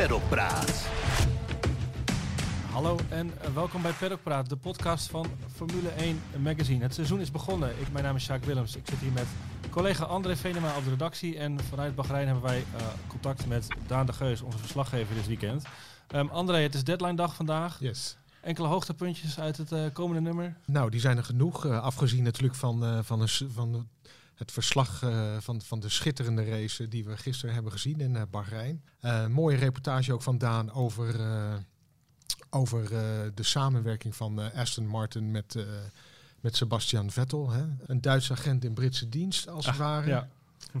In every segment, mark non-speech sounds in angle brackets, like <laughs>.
Paddock Praat. Hallo en welkom bij Paddock Praat, de podcast van Formule 1 Magazine. Het seizoen is begonnen. Ik, mijn naam is Sjaak Willems. Ik zit hier met collega André Venema op de redactie. En vanuit Bahrein hebben wij uh, contact met Daan de Geus, onze verslaggever dit weekend. Um, André, het is deadline dag vandaag. Yes. Enkele hoogtepuntjes uit het uh, komende nummer? Nou, die zijn er genoeg. Uh, afgezien natuurlijk van, van, een, van het verslag uh, van, van de schitterende race die we gisteren hebben gezien in uh, Bahrein. Uh, mooie reportage ook van Daan over, over de samenwerking van Aston Martin met, met Sebastian Vettel. Hè? Een Duitse agent in Britse dienst, als het ware. Ja. Uh,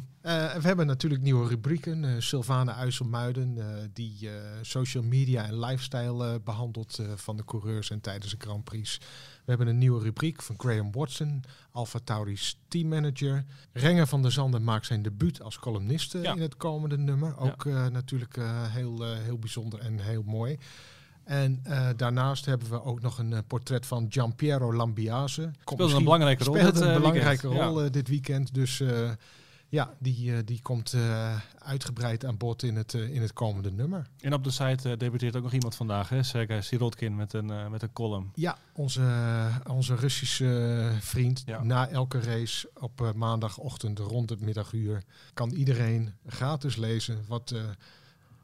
we hebben natuurlijk nieuwe rubrieken. Uh, Sylvane Uiselmuiden, uh, die social media en lifestyle behandelt van de coureurs en tijdens de Grand Prix. We hebben een nieuwe rubriek van Graham Watson, Alfa Tauri's teammanager. Renger van der Zanden maakt zijn debuut als columniste ja. in het komende nummer. Ook ja. natuurlijk heel, heel bijzonder en heel mooi. En uh, daarnaast hebben we ook nog een uh, portret van Giampiero Lambiase. Speelt een belangrijke rol. Speelt een belangrijke weekend. rol dit weekend. Dus ja, die, uh, die komt uh, uitgebreid aan bod in het, uh, in het komende nummer. En op de site debuteert ook nog iemand vandaag, hè? Sergej Sirotkin met een, met een column. Ja, onze, onze Russische vriend. Ja. Na elke race op maandagochtend rond het middaguur kan iedereen gratis lezen wat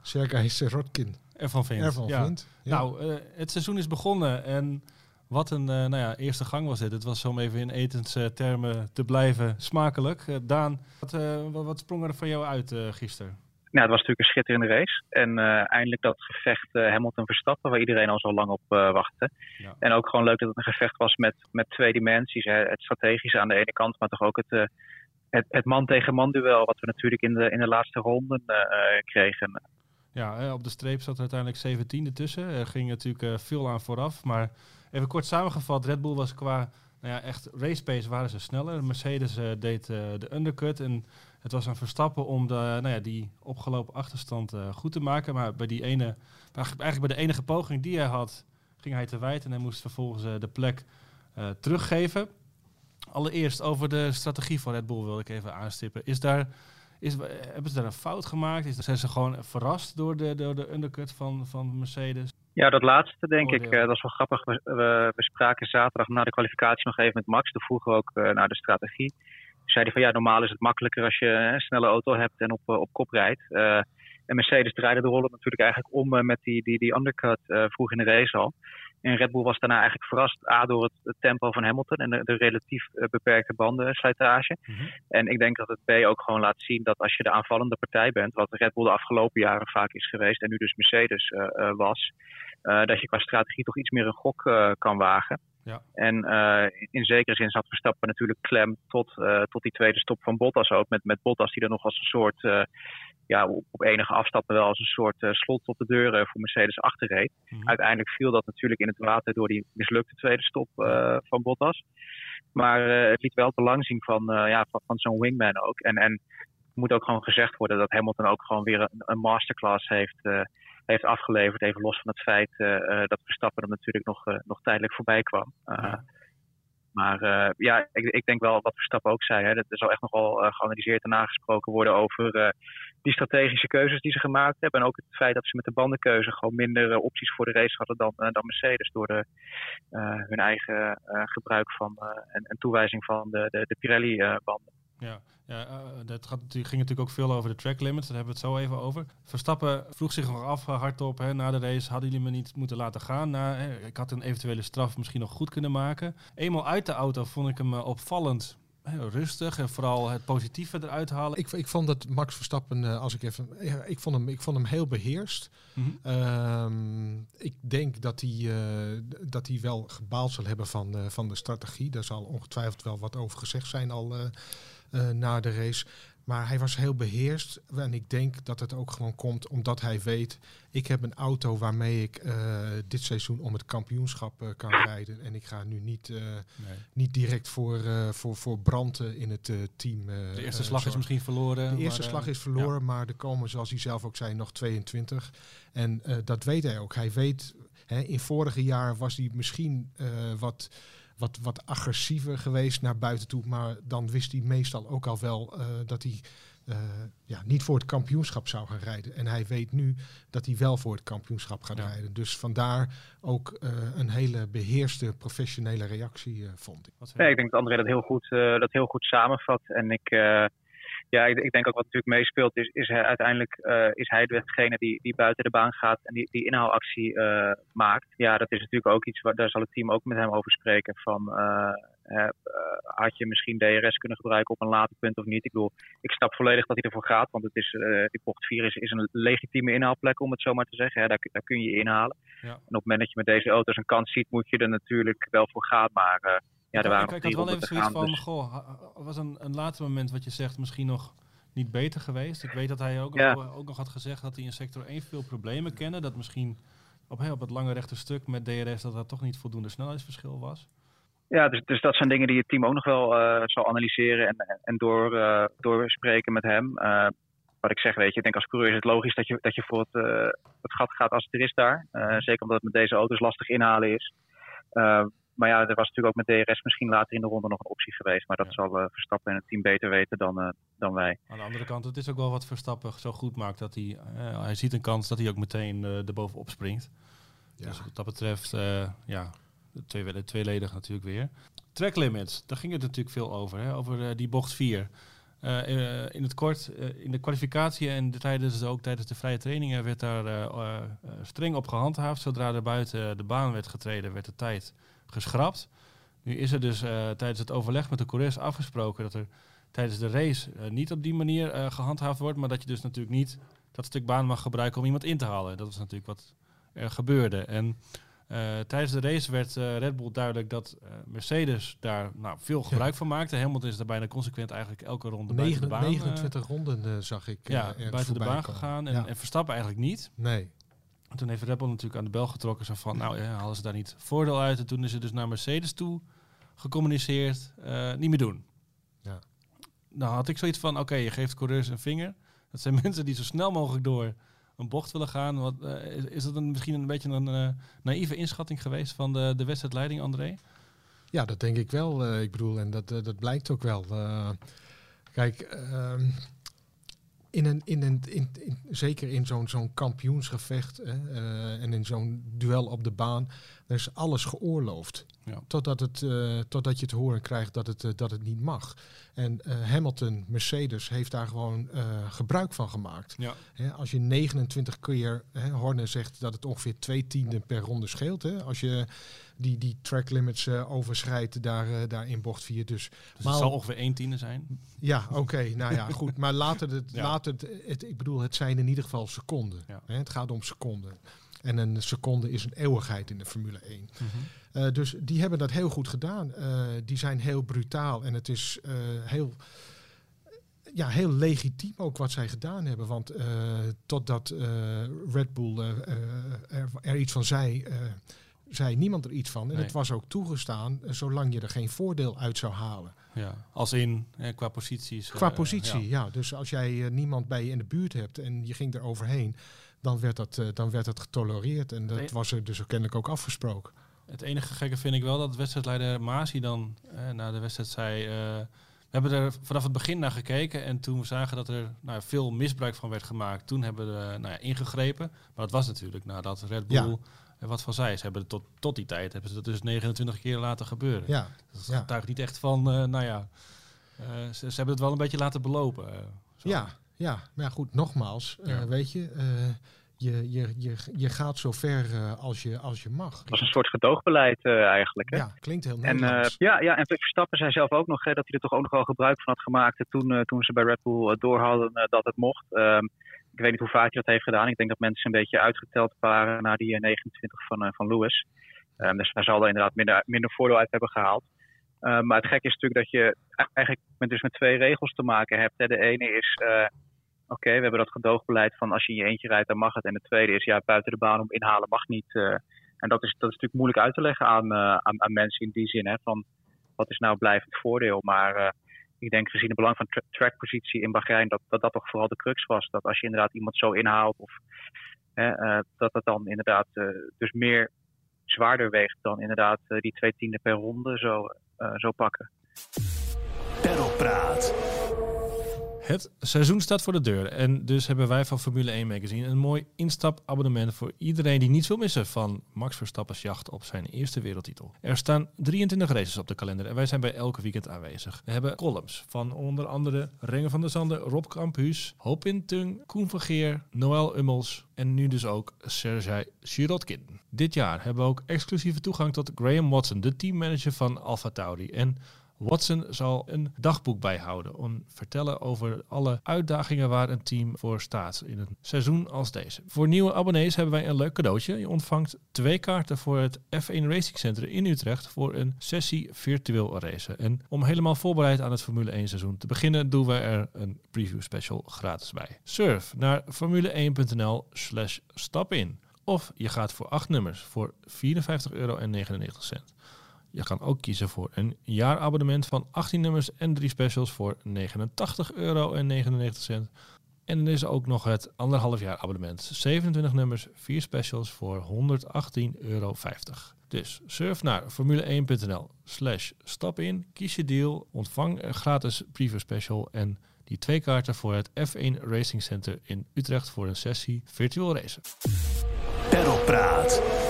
Sergej Sirotkin ervan vindt. Ervan ja. vindt. Ja. Nou, het seizoen is begonnen en... Wat een uh, nou ja, eerste gang was dit. Het was om even in etenstermen te blijven smakelijk. Uh, Daan, wat, uh, wat, sprong er van jou uit gisteren? Nou, het was natuurlijk een schitterende race. En eindelijk dat gevecht Hamilton-Verstappen, waar iedereen al zo lang op wachtte. Ja. En ook gewoon leuk dat het een gevecht was met, met twee dimensies. Hè. Het strategische aan de ene kant, maar toch ook het, het, het man tegen man duel, wat we natuurlijk in de, in de laatste ronden kregen. Ja, op de streep zat er uiteindelijk 17e tussen. Er ging natuurlijk veel aan vooraf, maar Even kort samengevat, Red Bull was qua nou ja, echt race pace waren ze sneller. Mercedes uh, deed uh, de undercut en het was aan Verstappen om de, nou ja, die opgelopen achterstand uh, goed te maken. Maar bij die ene, eigenlijk bij de enige poging die hij had, ging hij te wijd en hij moest vervolgens de plek teruggeven. Allereerst over de strategie van Red Bull wil ik even aanstippen. Is daar, is, hebben ze daar een fout gemaakt? Is, zijn ze gewoon verrast door de, door de undercut van, van Mercedes? Ja, dat laatste denk ik. Uh, dat is wel grappig. We, we, we, spraken zaterdag na de kwalificatie nog even met Max. Toen vroegen we ook uh, naar de strategie. Toen zei hij van ja, normaal is het makkelijker als je een snelle auto hebt en op, uh, op kop rijdt. en Mercedes draaide de rollen natuurlijk eigenlijk om met die, die, die undercut vroeg in de race al. En Red Bull was daarna eigenlijk verrast A door het, het tempo van Hamilton en de, de relatief beperkte bandenslijtage. Mm -hmm. En ik denk dat het B ook gewoon laat zien dat als je de aanvallende partij bent, wat Red Bull de afgelopen jaren vaak is geweest en nu dus Mercedes was, uh, dat je qua strategie toch iets meer een gok kan wagen. Ja. En uh, in zekere zin zat Verstappen natuurlijk klem tot, tot die tweede stop van Bottas ook. Met, met Bottas die er nog als een soort, ja, op, op, enige afstand wel als een soort slot op de deur voor Mercedes achterreed. Mm -hmm. Uiteindelijk viel dat natuurlijk in het water door die mislukte tweede stop van Bottas. Maar het liet wel het belang zien van, ja, van, van zo'n wingman ook. En, en moet ook gewoon gezegd worden dat Hamilton ook gewoon weer een, een masterclass heeft heeft afgeleverd. Even los van het feit dat Verstappen er natuurlijk nog, nog tijdelijk voorbij kwam. Ja. Maar ja, ik, ik, denk wel wat Verstappen ook zei. Hè, dat er zal echt nogal geanalyseerd en nagesproken worden over die strategische keuzes die ze gemaakt hebben. En ook het feit dat ze met de bandenkeuze gewoon minder opties voor de race hadden dan, dan Mercedes. Door hun eigen gebruik van en, en, toewijzing van de, de, de Pirelli-banden. Ja, ja uh, dat gaat, ging natuurlijk ook veel over de track limits. Daar hebben we het zo even over. Verstappen vroeg zich nog af hardop hè, na de race. Hadden jullie me niet moeten laten gaan? Nou, hè, ik had een eventuele straf misschien nog goed kunnen maken. Eenmaal uit de auto vond ik hem uh, opvallend heel rustig en vooral het positieve eruit halen. Ik, ik vond dat Max Verstappen, uh, als ik even, ja, ik vond hem, ik vond hem heel beheerst. Mm -hmm. um, ik denk dat hij, uh, dat hij wel gebaald zal hebben van, uh, van de strategie. Daar zal ongetwijfeld wel wat over gezegd zijn al na de race. Maar hij was heel beheerst. En ik denk dat het ook gewoon komt omdat hij weet... ik heb een auto waarmee ik uh, dit seizoen om het kampioenschap uh, kan rijden. En ik ga nu niet, uh, nee. niet direct voor, voor, voor branden in het team. de eerste slag is misschien verloren. De eerste maar, slag is verloren, ja. maar er komen, zoals hij zelf ook zei, nog 22. En dat weet hij ook. Hij weet, hè, in vorige jaar was hij misschien wat wat, wat agressiever geweest naar buiten toe. Maar dan wist hij meestal ook al wel uh, dat hij ja, niet voor het kampioenschap zou gaan rijden. En hij weet nu dat hij wel voor het kampioenschap gaat rijden. Dus vandaar ook een hele beheerste professionele reactie, vond ik. Nee, ik denk dat André dat heel goed, dat heel goed samenvat. En ik ja, ik, ik, denk ook wat natuurlijk meespeelt, is, is hij, uiteindelijk uh, is hij degene die, die buiten de baan gaat en die, die inhaalactie uh, maakt. Ja, dat is natuurlijk ook iets, waar, daar zal het team ook met hem over spreken. Van, uh, had je misschien DRS kunnen gebruiken op een later punt of niet? Ik bedoel, ik snap volledig dat hij ervoor gaat, want het is, die bocht 4 is, is een legitieme inhaalplek, om het zo maar te zeggen. Ja, daar, daar kun je inhalen. Ja. En op het moment dat je met deze auto's een kans ziet, moet je er natuurlijk wel voor gaan. Maar ja, er waren ik, ik had wel even zoiets van, dus- goh, was een, een later moment wat je zegt misschien nog niet beter geweest? Ik weet dat hij ook, ook, nog had gezegd dat hij in sector 1 veel problemen kende. Dat misschien op, op het lange rechte stuk met DRS dat er toch niet voldoende snelheidsverschil was. Ja, dus, dus dat zijn dingen die het team ook nog wel uh, zal analyseren en, en door, uh, doorspreken met hem. Uh, wat ik zeg, weet je, ik denk als coureur is het logisch dat je, dat je voor het, het gat gaat als het er is daar. zeker omdat het met deze auto's lastig inhalen is maar ja, er was natuurlijk ook met DRS misschien later in de ronde nog een optie geweest. Maar dat zal uh, Verstappen en het team beter weten dan, uh, dan wij. Aan de andere kant, het is ook wel wat Verstappen zo goed maakt. Dat hij, uh, hij ziet een kans dat hij ook meteen erbovenop springt. Ja. Dus wat dat betreft, ja, twee, tweeledig natuurlijk weer. Track limits, daar ging het natuurlijk veel over. Hè? Over die bocht 4. In het kort, in de kwalificatie en de, tijdens, ook tijdens de vrije trainingen werd daar streng op gehandhaafd. Zodra er buiten de baan werd getreden, werd de tijd geschrapt. Nu is er dus uh, tijdens het overleg met de coureurs afgesproken dat er tijdens de race uh, niet op die manier uh, gehandhaafd wordt, maar dat je dus natuurlijk niet dat stuk baan mag gebruiken om iemand in te halen. Dat is natuurlijk wat er gebeurde. En tijdens de race werd Red Bull duidelijk dat Mercedes daar nou, veel gebruik van maakte. Hamilton is daar bijna consequent eigenlijk elke ronde 9, buiten de baan. 29 ronden zag ik. ja, buiten de baan gegaan en, ja. en Verstappen eigenlijk niet. Nee toen heeft Red Bull natuurlijk aan de bel getrokken. Zo van, nou ja, halen ze daar niet voordeel uit. En toen is ze dus naar Mercedes toe gecommuniceerd. Niet meer doen. Ja. Nou had ik zoiets van, oké, je geeft coureurs een vinger. Dat zijn <laughs> mensen die zo snel mogelijk door een bocht willen gaan. Wat, uh, is, dat een, misschien een beetje een uh, naïeve inschatting geweest van de, de wedstrijdleiding, André? Ja, dat denk ik wel. ik bedoel, en dat, dat blijkt ook wel. kijk, ehm, in een, in een, in, zeker in zo'n zo'n kampioensgevecht en in zo'n duel op de baan, er is alles geoorloofd. Ja. Totdat, het, uh, totdat je het horen krijgt dat het, uh, dat het niet mag. En Hamilton, Mercedes, heeft daar gewoon gebruik van gemaakt. Ja. Als je 29 keer, hè, Horner zegt dat het ongeveer twee tienden per ronde scheelt. Hè, als je die, die track limits overschrijdt daar, daar in bocht 4. Dus, dus maar, het zal ongeveer 1 tiende zijn? Ja, oké. nou ja, goed. Maar later, het, <laughs> ja. later het, het, ik bedoel, het zijn in ieder geval seconden. Het gaat om seconden. En een seconde is een eeuwigheid in de Formule 1. Mm -hmm. Uh, dus die hebben dat heel goed gedaan. die zijn heel brutaal en het is heel ja, heel legitiem ook wat zij gedaan hebben. Want totdat Red Bull er, er, iets van zei, zei niemand er iets van. En het was ook toegestaan, eh, zolang je er geen voordeel uit zou halen. Ja, als in eh, qua posities. Qua positie, ja. ja. Dus als jij niemand bij je in de buurt hebt en je ging er overheen, dan werd dat, dan werd dat getolereerd. En dat nee. was er dus kennelijk ook afgesproken. Het enige gekke vind ik wel dat wedstrijdleider Masi dan na de wedstrijd zei... we hebben er vanaf het begin naar gekeken en toen we zagen dat er nou, veel misbruik van werd gemaakt, toen hebben we nou ja, ingegrepen. Maar dat was natuurlijk nadat Red Bull... Ja en wat van zij, ze hebben tot, tot die tijd hebben ze dat dus 29 keer laten gebeuren. Ja. Dat ja. getuigt niet echt van, uh, nou ja, uh, ze, ze, hebben het wel een beetje laten belopen. Uh, ja, ja, maar ja, goed, nogmaals, weet je, je, je, je, je gaat zo ver als, je, als je mag. Het was een soort gedoogbeleid eigenlijk. Hè? Ja, klinkt heel Nederlands. En, ja, ja, en Verstappen zei zelf ook nog hè, dat hij er toch ook nog wel gebruik van had gemaakt toen, toen ze bij Red Bull door hadden dat het mocht. Um, ik weet niet hoe vaak hij dat heeft gedaan. Ik denk dat mensen een beetje uitgeteld waren naar die 29 eh, van, van Lewis. Um, dus daar zal er inderdaad minder, minder voordeel uit hebben gehaald. Um, maar het gekke is natuurlijk dat je eigenlijk met, dus met twee regels te maken hebt. Hè. De ene is, oké, we hebben dat gedoogbeleid van als je in je eentje rijdt, dan mag het. En de tweede is, ja, buiten de baan om inhalen mag niet. Uh, en dat is, dat is natuurlijk moeilijk uit te leggen aan, aan, aan, mensen in die zin. Hè, van wat is nou blijvend voordeel? Maar ik denk gezien het belang van tra trackpositie in Bahrein, dat, dat dat toch vooral de crux was. Dat als je inderdaad iemand zo inhaalt, of, dat dat dan inderdaad dus meer zwaarder weegt dan inderdaad die twee tienden per ronde zo, zo pakken. Het seizoen staat voor de deur en dus hebben wij van Formule 1 Magazine een mooi instapabonnement voor iedereen die niets wil missen van Max Verstappen's jacht op zijn eerste wereldtitel. Er staan 23 races op de kalender en wij zijn bij elke weekend aanwezig. We hebben columns van onder andere Renger van der Zanden, Rob Campus, Hoop Tung, Koen Geer, Noël Ummels en nu dus ook Sergej Sirotkin. Dit jaar hebben we ook exclusieve toegang tot Graham Watson, de teammanager van Alfa Tauri en Watson zal een dagboek bijhouden om vertellen over alle uitdagingen waar een team voor staat in een seizoen als deze. Voor nieuwe abonnees hebben wij een leuk cadeautje. Je ontvangt twee kaarten voor het F1 Racing Center in Utrecht voor een sessie virtueel racen. En om helemaal voorbereid aan het Formule 1 seizoen te beginnen, doen we er een preview special gratis bij. Surf naar formule1.nl slash stap in. Of je gaat voor acht nummers voor 54,99 euro. Je kan ook kiezen voor een jaarabonnement van 18 nummers en 3 specials voor 89,99 euro. En er is ook nog het anderhalf jaar abonnement. 27 nummers, 4 specials voor 118,50 euro. Dus surf naar formule1.nl slash stap in, kies je deal, ontvang een gratis preview special en die twee kaarten voor het F1 Racing Center in Utrecht voor een sessie virtual racen. Perlpraat.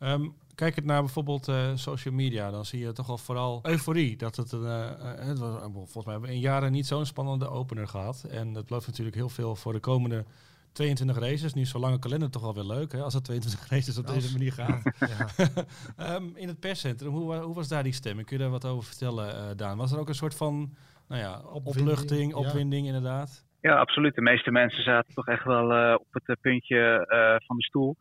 Um, kijk het naar bijvoorbeeld uh, social media, dan zie je toch al vooral euforie. Dat het, uh, het was, volgens mij hebben we in jaren niet zo'n spannende opener gehad. En dat belooft natuurlijk heel veel voor de komende 22 races. Nu is zo'n lange kalender toch wel weer leuk, hè, als het <laughs> 22 races op deze manier gaat. um, <laughs> <laughs> in het perscentrum, hoe, hoe, was daar die stemming? Kun je daar wat over vertellen, uh, Daan? Was er ook een soort van nou ja, opluchting, opwinding ja. inderdaad? Ja, absoluut. De meeste mensen zaten toch echt wel op het puntje van de stoel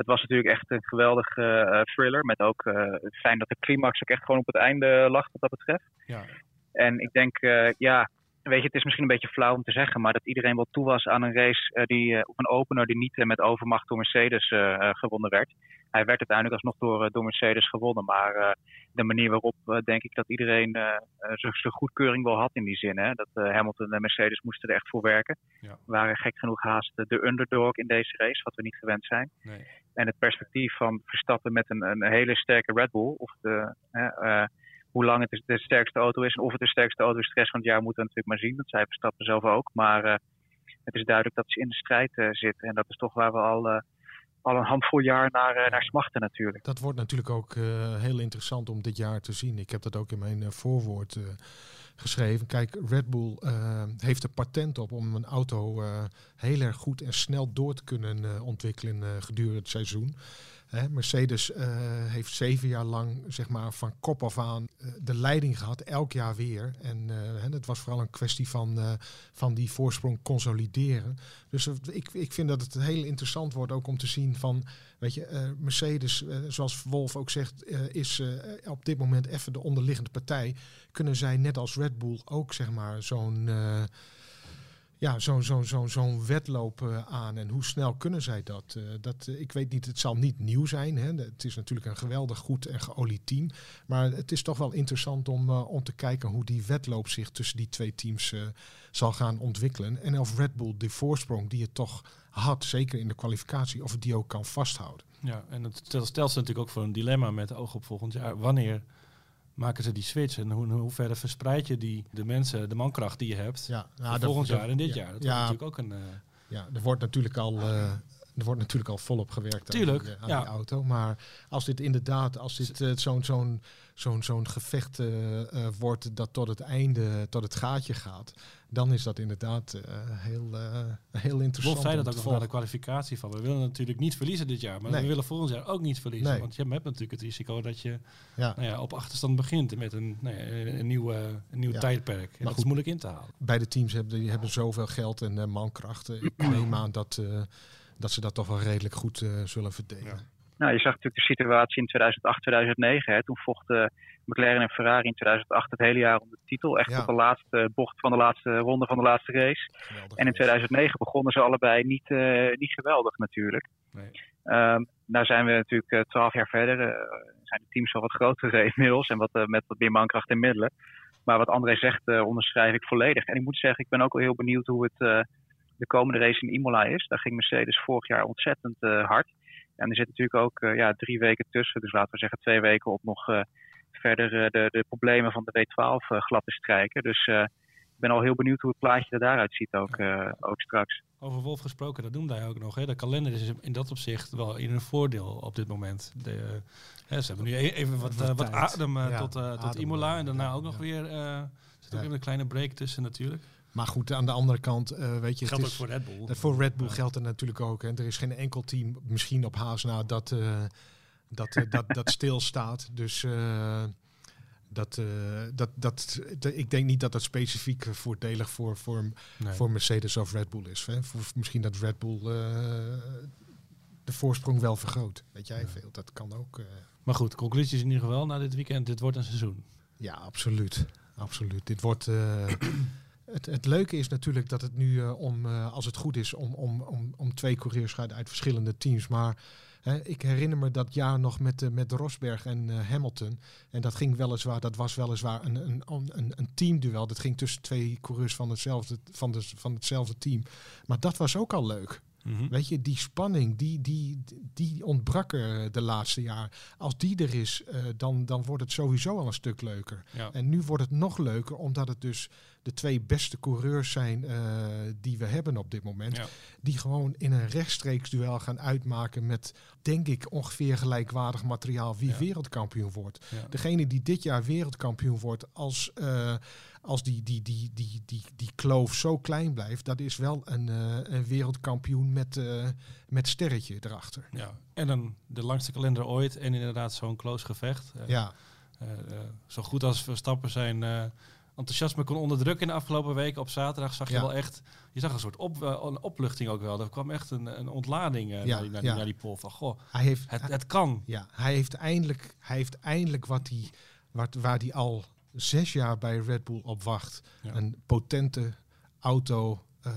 het was natuurlijk echt een geweldige uh, thriller. Met ook uh, fijn dat de climax ook echt gewoon op het einde lag wat dat betreft. Ja. En ik denk, uh, ja, weet je, het is misschien een beetje flauw om te zeggen, maar dat iedereen wel toe was aan een race die op een opener die niet met overmacht door Mercedes gewonnen werd. Hij werd uiteindelijk alsnog door, door Mercedes gewonnen, maar de manier waarop denk ik dat iedereen zijn goedkeuring wel had in die zin. Hè? Dat Hamilton en Mercedes moesten er echt voor werken. Ja. waren gek genoeg haast de underdog in deze race, wat we niet gewend zijn. Nee. En het perspectief van Verstappen met een, een hele sterke Red Bull, of de, hoe lang het de sterkste auto is en of het de sterkste auto is de rest van het jaar moeten we natuurlijk maar zien. Dat zei Verstappen zelf ook. Maar het is duidelijk dat ze in de strijd zitten. En dat is toch waar we al, al een handvol jaar naar, naar smachten natuurlijk. Dat wordt natuurlijk ook heel interessant om dit jaar te zien. Ik heb dat ook in mijn voorwoord geschreven. Kijk, Red Bull heeft er patent op om een auto heel erg goed en snel door te kunnen ontwikkelen gedurende het seizoen. Mercedes heeft zeven jaar lang zeg maar, van kop af aan de leiding gehad, elk jaar weer. En het was vooral een kwestie van, van die voorsprong consolideren. Dus ik, ik vind dat het heel interessant wordt ook om te zien van Weet je, uh, Mercedes, uh, zoals Wolf ook zegt, uh, is op dit moment even de onderliggende partij. Kunnen zij net als Red Bull ook zeg maar zo'n ja, zo'n zo'n zo'n zo'n wedloop aan. En hoe snel kunnen zij dat? dat ik weet niet, het zal niet nieuw zijn. Hè. Het is natuurlijk een geweldig goed en geolied team. Maar het is toch wel interessant om, om te kijken hoe die wedloop zich tussen die twee teams zal gaan ontwikkelen. En of Red Bull de voorsprong die het toch had, zeker in de kwalificatie, of die ook kan vasthouden. Ja, en het stelt ze natuurlijk ook voor een dilemma met oog op volgend jaar. Wanneer maken ze die switch en hoe, hoe verder verspreid je die, de mensen, de mankracht die je hebt, ja, nou, volgend jaar en dit jaar? Dat ja, natuurlijk ook een... Uh, ja, er wordt natuurlijk al... Uh, er wordt natuurlijk al volop gewerkt Tuurlijk, aan, die, aan ja. die auto. Maar als dit inderdaad, als dit zo'n zo'n zo'n zo'n gevecht uh, uh, wordt dat tot het einde, tot het gaatje gaat, dan is dat inderdaad uh, heel, heel interessant. Wolf zei dat ook nog naar de kwalificatie van. We willen natuurlijk niet verliezen dit jaar, maar nee. we willen volgend jaar ook niet verliezen. Nee. Want je hebt natuurlijk het risico dat je ja. Nou ja, op achterstand begint met een, nou ja, een, nieuwe, een nieuw ja. tijdperk. En maar dat goed, is moeilijk in te halen. Beide teams hebben, die hebben zoveel geld en mankrachten. Ik neem aan dat, dat ze dat toch wel redelijk goed zullen verdelen. Nou, je zag natuurlijk de situatie in 2008, 2009. Hè. Toen vochten McLaren en Ferrari in 2008 het hele jaar om de titel. Echt ja. op de laatste bocht van de laatste ronde van de laatste race. Geweldig en in 2009 begonnen ze allebei niet, uh, niet geweldig natuurlijk. Nee. Um, nou zijn we natuurlijk twaalf jaar verder. Uh, zijn de teams al wat groter <laughs> inmiddels en wat, uh, met wat meer mankracht en middelen. Maar wat André zegt, onderschrijf ik volledig. En ik moet zeggen, ik ben ook al heel benieuwd hoe het de komende race in Imola is. Daar ging Mercedes vorig jaar ontzettend hard. En er zit natuurlijk ook uh, ja, drie weken tussen. Dus laten we zeggen twee weken op nog uh, verder de, de problemen van de W12 glad te strijken. Dus ik ben al heel benieuwd hoe het plaatje er daaruit ziet ook, ook straks. Over Wolf gesproken, dat noemde hij ook nog. Hè. De kalender is in dat opzicht wel in een voordeel op dit moment. De, hè, ze hebben nu e-, even wat, wat, wat adem tot, tot Imola en daarna ook nog weer... zit ook even een kleine break tussen natuurlijk. Maar goed, aan de andere kant, uh, weet je... Geldt het is, ook voor Red Bull. Dat voor Red Bull geldt er natuurlijk ook. Hè. Er is geen enkel team, misschien op Haas na, dat, uh, dat, uh, dat, dat stilstaat. Dus dat, dat, dat, ik denk niet dat dat specifiek voordelig voor, voor, nee. voor Mercedes of Red Bull is. Hè. Voor, misschien dat Red Bull de voorsprong wel vergroot. Weet jij veel, dat kan ook. Maar goed, conclusies in ieder geval na dit weekend. Dit wordt een seizoen. Ja, absoluut. Absoluut. Dit wordt... Het, leuke is natuurlijk dat het nu uh, om, uh, als het goed is, om, om, om, om twee coureurs gaat uit verschillende teams. Maar hè, ik herinner me dat jaar nog met, uh, met Rosberg en Hamilton. En dat ging weliswaar, dat was weliswaar een, een, een, een teamduel. Dat ging tussen twee coureurs van hetzelfde, van, de, van hetzelfde team. Maar dat was ook al leuk. Mhm. Weet je, die spanning, die, die, die ontbrak er de laatste jaar. Als die er is, uh, dan, dan wordt het sowieso al een stuk leuker. En nu wordt het nog leuker, omdat het dus de twee beste coureurs zijn uh, die we hebben op dit moment. Die gewoon in een rechtstreeks duel gaan uitmaken met, denk ik, ongeveer gelijkwaardig materiaal wie wereldkampioen wordt. Degene die dit jaar wereldkampioen wordt als... Uh, als die, die, die, die, die, die kloof zo klein blijft, dat is wel een, uh, een wereldkampioen met, uh, met sterretje erachter. Ja, en dan de langste kalender ooit en inderdaad zo'n close gevecht. Uh, ja. zo goed als Verstappen zijn enthousiasme kon onderdrukken in de afgelopen weken. Op zaterdag zag je wel echt, je zag een soort op, een opluchting ook wel. Er kwam echt een, een ontlading ja, naar, die, naar, die, naar, die pol van, goh, hij heeft, het, het kan. Ja, hij heeft eindelijk, hij heeft eindelijk wat hij, wat, waar hij al zes jaar bij Red Bull op wacht. Een potente auto uh,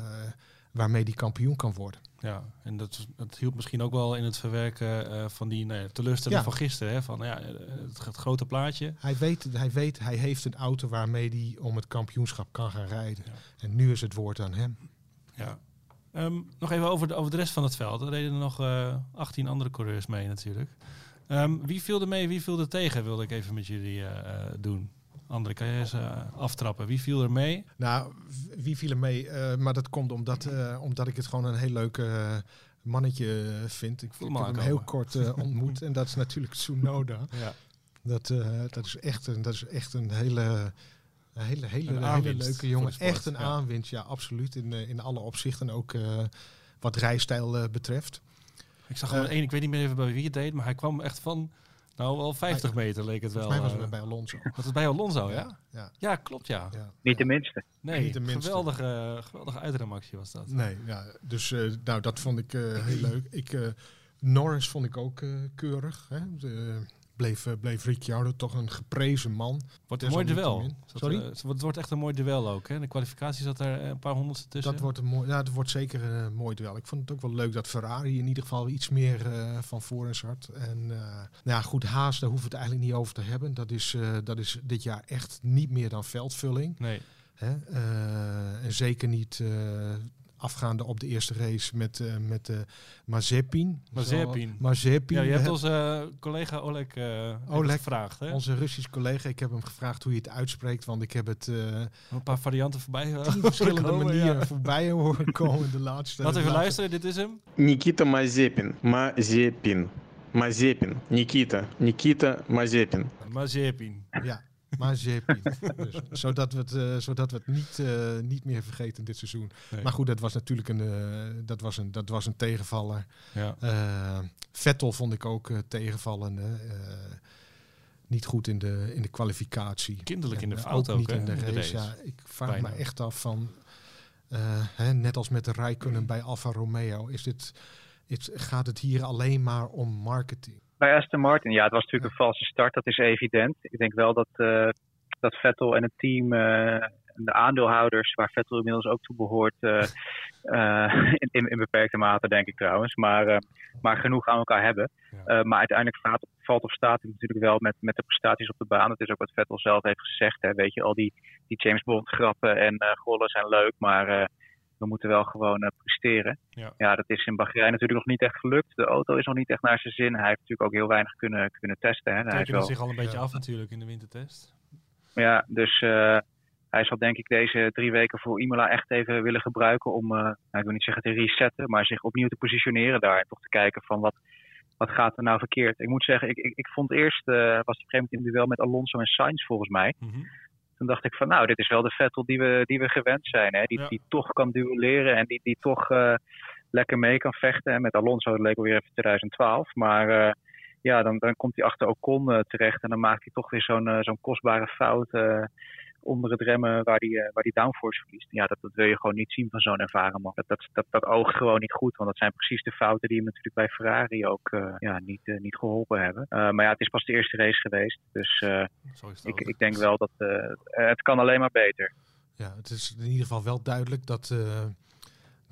waarmee die kampioen kan worden. Ja, en dat, dat hielp misschien ook wel in het verwerken uh, van die nee, teleurstelling van gisteren. Hè? Van ja, het, het, grote plaatje. Hij weet, hij weet, hij heeft een auto waarmee hij om het kampioenschap kan gaan rijden. En nu is het woord aan hem. Ja. Um, nog even over de, over de rest van het veld. Er reden er nog uh, eh, 18 andere coureurs mee natuurlijk. Um, wie viel er mee, wie viel er tegen, wilde ik even met jullie uh, doen. Andere kan je eens uh, aftrappen. Wie viel er mee? Nou, wie viel er mee? Uh, maar dat komt omdat, uh, omdat ik het gewoon een heel leuk mannetje vind. Ik, ik heb hem heel kort <laughs> ontmoet. en dat is natuurlijk Tsunoda. Ja. Dat, dat, is echt een, dat is echt een hele... Een hele, hele, hele leuke jongen. Echt een ja. aanwinst, ja, absoluut. In, in alle opzichten. Ook wat rijstijl betreft. Ik zag er één, ik weet niet meer even bij wie het deed, maar hij kwam echt van nou, wel 50 meter leek het wel. Volgens mij was het bij Alonso. <laughs> Was het bij Alonso, ja? Ja, ja. klopt, ja. Niet de minste. Nee, niet de minste. Geweldige, geweldige uitremactie was dat. Nee, ja, dus uh, nou, dat vond ik uh, heel leuk. Ik, uh, Norris vond ik ook keurig. Hè? De, bleef, uh, bleef Ricciardo toch een geprezen man. Wordt een mooi duel. Sorry? Uh, het wordt echt een mooi duel ook. Hè? De kwalificatie zat er een paar honderdste tussen. Dat wordt, een mooi, ja, dat wordt zeker een mooi duel. Ik vond het ook wel leuk dat Ferrari in ieder geval iets meer uh, van voor had. En nou ja, goed, Haas, daar hoeven we het eigenlijk niet over te hebben. Dat is, dat is dit jaar echt niet meer dan veldvulling. Nee. Hè? en zeker niet afgaande op de eerste race met, uh, met uh, Mazepin. Mazepin. Mazepin. Ja, je hebt onze uh, collega Oleg, uh, Oleg gevraagd. Hè? Onze Russisch collega. Ik heb hem gevraagd hoe je het uitspreekt, want ik heb het... een paar varianten voorbij <laughs> verschillende komen, manieren ja. voorbij horen komen de laatste. Laten we even luisteren, dit is hem. Nikita Mazepin. Mazepin. Mazepin. Nikita. Nikita Mazepin. Mazepin. Ja. Maar Zepi. <laughs> dus, zodat we het, uh, zodat we het niet, uh, niet meer vergeten dit seizoen. Nee. Maar goed, dat was natuurlijk een, uh, dat was een, dat was een tegenvaller. Ja. Vettel vond ik ook tegenvallen. niet goed in de, in de kwalificatie. Kinderlijk in de fout ook. Niet in de race. Ja, ik vraag Bijna. me echt af van... hè, net als met de Rijkunnen bij Alfa Romeo... Is dit, is, gaat het hier alleen maar om marketing bij Aston Martin, ja, het was natuurlijk een valse start, dat is evident. Ik denk wel dat, uh, dat Vettel en het team, uh, de aandeelhouders, waar Vettel inmiddels ook toe behoort, uh, in, in, in, beperkte mate denk ik trouwens, maar, maar genoeg aan elkaar hebben. Maar uiteindelijk valt, valt of staat het natuurlijk wel met, met de prestaties op de baan. Dat is ook wat Vettel zelf heeft gezegd. Hè. Weet je, al die, die James Bond grappen en gollen zijn leuk, maar we moeten wel gewoon presteren. Ja. ja, dat is in Bahrein natuurlijk nog niet echt gelukt. De auto is nog niet echt naar zijn zin. Hij heeft natuurlijk ook heel weinig kunnen, kunnen testen. Hè. Hij is Tekende wel, zich al een beetje Ja. af natuurlijk in de wintertest. ja, dus eh, hij zal denk ik deze drie weken voor Imola echt even willen gebruiken om, eh, nou, ik wil niet zeggen te resetten, maar zich opnieuw te positioneren daar. En toch te kijken van wat, wat gaat er nou verkeerd. Ik moet zeggen, ik, ik, ik vond eerst, eh, was hij op een gegeven moment in duel met Alonso en Sainz volgens mij. Mhm. Toen dacht ik van nou, dit is wel de Vettel die we, die we gewend zijn. Hè? Die, Ja. die toch kan duelleren en die, die toch eh, lekker mee kan vechten. En met Alonso dat leek alweer even 2012. Maar eh, ja, dan, dan komt hij achter Ocon eh, terecht. En dan maakt hij toch weer zo'n zo'n kostbare fout onder het remmen waar die, eh, waar die downforce verliest. Ja, dat, dat wil je gewoon niet zien van zo'n ervaren man. Dat, dat, dat, dat oogt gewoon niet goed. Want dat zijn precies de fouten die hem natuurlijk bij Ferrari ook eh, ja, niet, eh, niet geholpen hebben. Maar ja, het is pas de eerste race geweest. Dus ik, ik denk wel dat het kan alleen maar beter. Ja, het is in ieder geval wel duidelijk dat,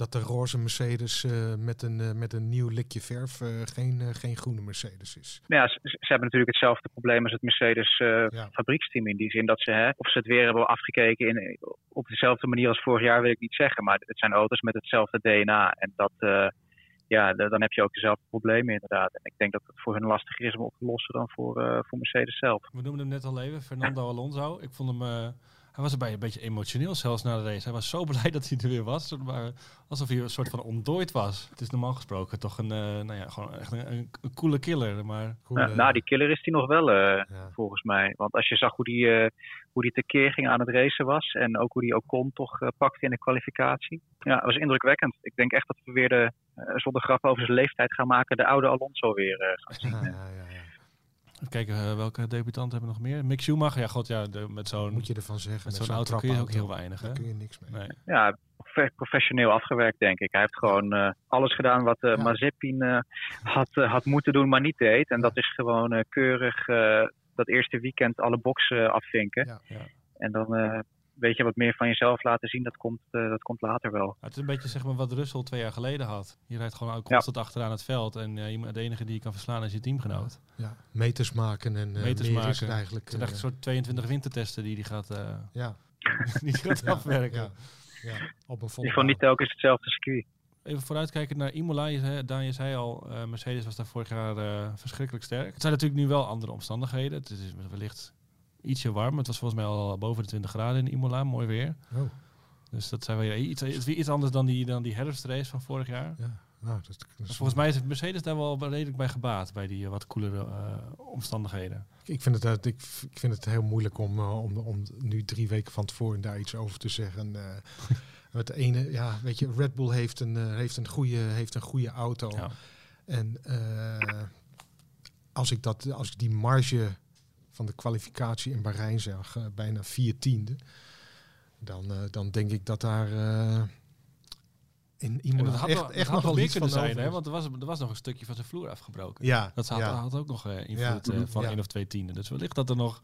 dat de roze Mercedes eh, met, een, eh, met een nieuw likje verf eh, geen, geen groene Mercedes is. Nou ja, ze, ze hebben natuurlijk hetzelfde probleem als het Mercedes eh, Ja. fabrieksteam. In die zin dat ze, hè, of ze het weer hebben afgekeken in, op dezelfde manier als vorig jaar, wil ik niet zeggen. Maar het zijn auto's met hetzelfde DNA. En dat, eh, ja, da- dan heb je ook dezelfde problemen inderdaad. En ik denk dat het voor hun lastiger is om op te lossen dan voor, eh, voor Mercedes zelf. We noemden hem net al even, Fernando Alonso. Ik vond hem, eh, hij was erbij een beetje emotioneel zelfs na de race. Hij was zo <laughs> blij dat hij er weer was, maar alsof hij een soort van ontdooid was. Het is normaal gesproken toch een, eh, nou ja, gewoon echt een, een, een coole killer, maar Groene- Ja, nou, die killer is die nog wel, eh, ja. volgens mij. Want als je zag hoe die, eh, hoe die tekeer ging aan het racen was. En ook hoe die Ocon toch pakte in de kwalificatie. Ja, dat was indrukwekkend. Ik denk echt dat we weer de, zonder grap over zijn leeftijd gaan maken. De oude Alonso weer gaan <laughs> zien. Ja, ja, ja. Even kijken eh, welke debutanten hebben we nog meer. Mick Schumacher, ja god, ja, de, met zo'n Moet je ervan zeggen. met zo'n auto kun je ook heel weinig, hè? Daar kun je niks mee. Nee. Ja, profe- professioneel afgewerkt, denk ik. Hij heeft gewoon eh, alles gedaan wat eh Ja. Mazepin eh, had, had moeten doen, maar niet deed. En dat is gewoon eh, keurig eh, dat eerste weekend alle boxen afvinken. Ja. Ja. En dan eh, weet je wat meer van jezelf laten zien. Dat komt, eh, dat komt later wel. Het is een beetje zeg maar, wat Russell twee jaar geleden had. Je rijdt gewoon ook constant achteraan het veld en eh, je- de enige die je kan verslaan is je teamgenoot. Ja, meters maken en eh Meters is maken. het eigenlijk. Het zijn echt eh, een soort 22 wintertesten die die gaat, eh, ja, <laughs> die die gaat ja, afwerken. Ja, ja, op een volle ieder geval niet telkens hetzelfde circuit. Even vooruitkijken naar Imola. Je Daan, je zei al, eh, Mercedes was daar vorig jaar eh, verschrikkelijk sterk. Het zijn natuurlijk nu wel andere omstandigheden. Het is wellicht ietsje warm. Het was volgens mij al boven de 20 graden in Imola. Mooi weer. Oh, Dus dat zijn weer iets, iets anders dan die, dan die herfstrace van vorig jaar. ja. Nou, dat, dat is- Volgens mij is het Mercedes daar wel redelijk bij gebaat. Bij die eh, wat koelere eh, omstandigheden. Ik vind het, eh, ik, ik vind het heel moeilijk om, om, om nu drie weken van tevoren daar iets over te zeggen. het ene, ja, weet je, Red Bull heeft een, heeft een, goede, heeft een goede auto. Ja. En als, ik dat, als ik die marge van de kwalificatie in Bahrein zag, eh, bijna vier tiende, dan, eh, dan denk ik dat daar eh, in iemand dat had, echt, dat echt had nog nog wel iets van zijn, hè? want er was, er was nog een stukje van zijn vloer afgebroken. ja, Dat had, ja. had ook nog invloed Ja. van Ja. één of twee tienden. Dus wellicht dat er nog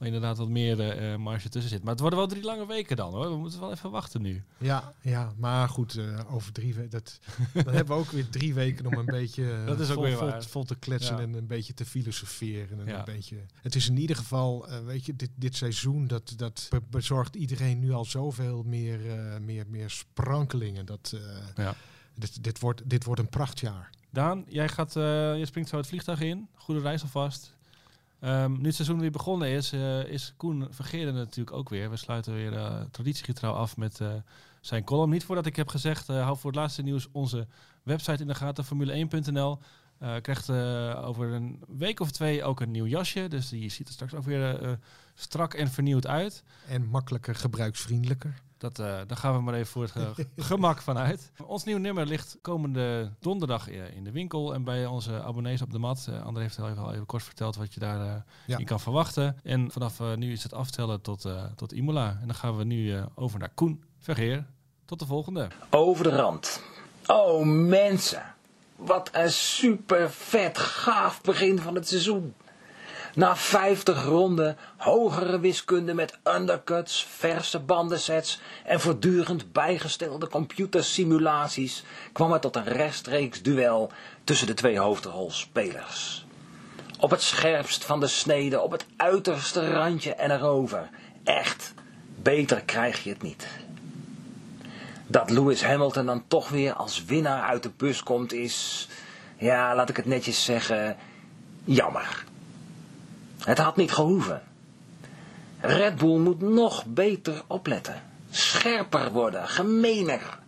inderdaad wat meer eh, marge tussen zit. Maar het worden wel drie lange weken dan hoor. We moeten wel even wachten nu. Ja, ja, maar goed, eh, over drie weken. Dat, dan hebben we ook weer drie weken om een beetje <laughs> Dat is ook vol, weer vol, waar. vol te kletsen Ja. en een beetje te filosoferen. En Ja. een beetje. Het is in ieder geval, weet je, dit, dit seizoen dat, dat be- bezorgt iedereen nu al zoveel meer, meer, meer sprankelingen. Dat, Ja. dit, dit, wordt, dit wordt een prachtjaar. Daan, jij gaat, eh, je springt zo het vliegtuig in. Goede reis alvast. Ehm, nu het seizoen weer begonnen is, eh, is Koen Vergeerde natuurlijk ook weer. We sluiten weer eh traditiegetrouw af met eh, zijn column. Niet voordat ik heb gezegd, hou voor het laatste nieuws onze website in de gaten, formule1.nl. Eh krijgt over een week of twee ook een nieuw jasje. Dus die ziet er straks ook weer strak en vernieuwd uit. En makkelijker, gebruiksvriendelijker. Dat, eh, daar gaan we maar even voor het ge- <laughs> gemak van uit. Ons nieuwe nummer ligt komende donderdag eh, in de winkel. En bij onze abonnees op de mat. Eh, André heeft al even, al even kort verteld wat je daar eh, Ja. in kan verwachten. En vanaf eh, nu is het aftellen tot, eh, tot Imola. En dan gaan we nu eh, over naar Koen Vergeer. Tot de volgende. Over de rand. Oh mensen, wat een super vet gaaf begin van het seizoen. Na 50 ronden, hogere wiskunde met undercuts, verse bandensets en voortdurend bijgestelde computersimulaties kwam het tot een rechtstreeks duel tussen de twee hoofdrolspelers. Op het scherpst van de snede, op het uiterste randje en erover. Echt, beter krijg je het niet. Dat Lewis Hamilton dan toch weer als winnaar uit de bus komt is, ja, laat ik het netjes zeggen, jammer. Het had niet gehoeven. Red Bull moet nog beter opletten. Scherper worden, gemener.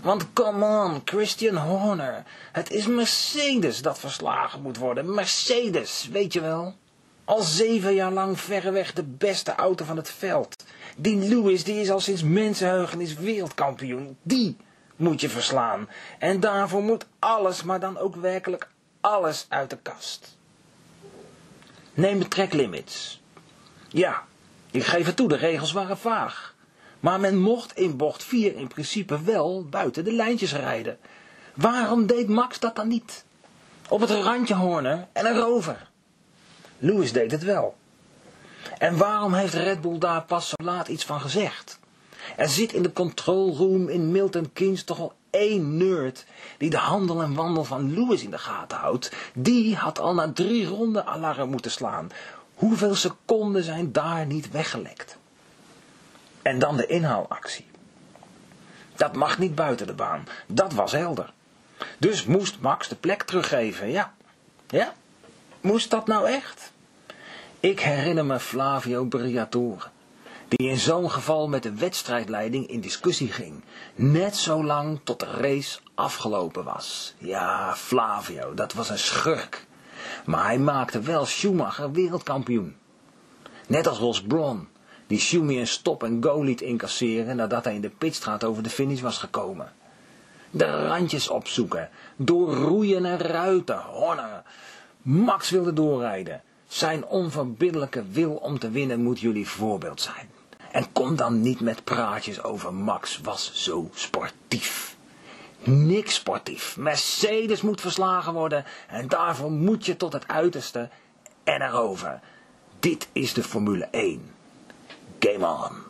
Want come on, Christian Horner. Het is Mercedes dat verslagen moet worden. Mercedes, weet je wel. Al zeven jaar lang verreweg de beste auto van het veld. Die Lewis, die is al sinds mensenheugenis wereldkampioen. Die moet je verslaan. En daarvoor moet alles, maar dan ook werkelijk alles uit de kast. Neem de track limits. Ja, ik geef het toe, de regels waren vaag. Maar men mocht in bocht 4 in principe wel buiten de lijntjes rijden. Waarom deed Max dat dan niet? Op het randje Horner en een rover. Lewis deed het wel. En waarom heeft Red Bull daar pas zo laat iets van gezegd? Er zit in de control room in Milton Keynes toch al één nerd die de handel en wandel van Lewis in de gaten houdt. Die had al na drie ronden alarm moeten slaan. Hoeveel seconden zijn daar niet weggelekt? En dan de inhaalactie. Dat mag niet buiten de baan. Dat was helder. Dus moest Max de plek teruggeven, ja. Ja? Moest dat nou echt? Ik herinner me Flavio Briatore, die in zo'n geval met de wedstrijdleiding in discussie ging. Net zo lang tot de race afgelopen was. Ja, Flavio, dat was een schurk. Maar hij maakte wel Schumacher wereldkampioen. Net als Ross Braun, die Schumi een stop-en-go liet incasseren nadat hij in de pitstraat over de finish was gekomen. De randjes opzoeken, doorroeien en ruiten, honnen. Max wilde doorrijden. Zijn onverbiddelijke wil om te winnen moet jullie voorbeeld zijn. En kom dan niet met praatjes over Max was zo sportief. Niks sportief. Mercedes moet verslagen worden en daarvoor moet je tot het uiterste en erover. Dit is de Formule 1. Game on.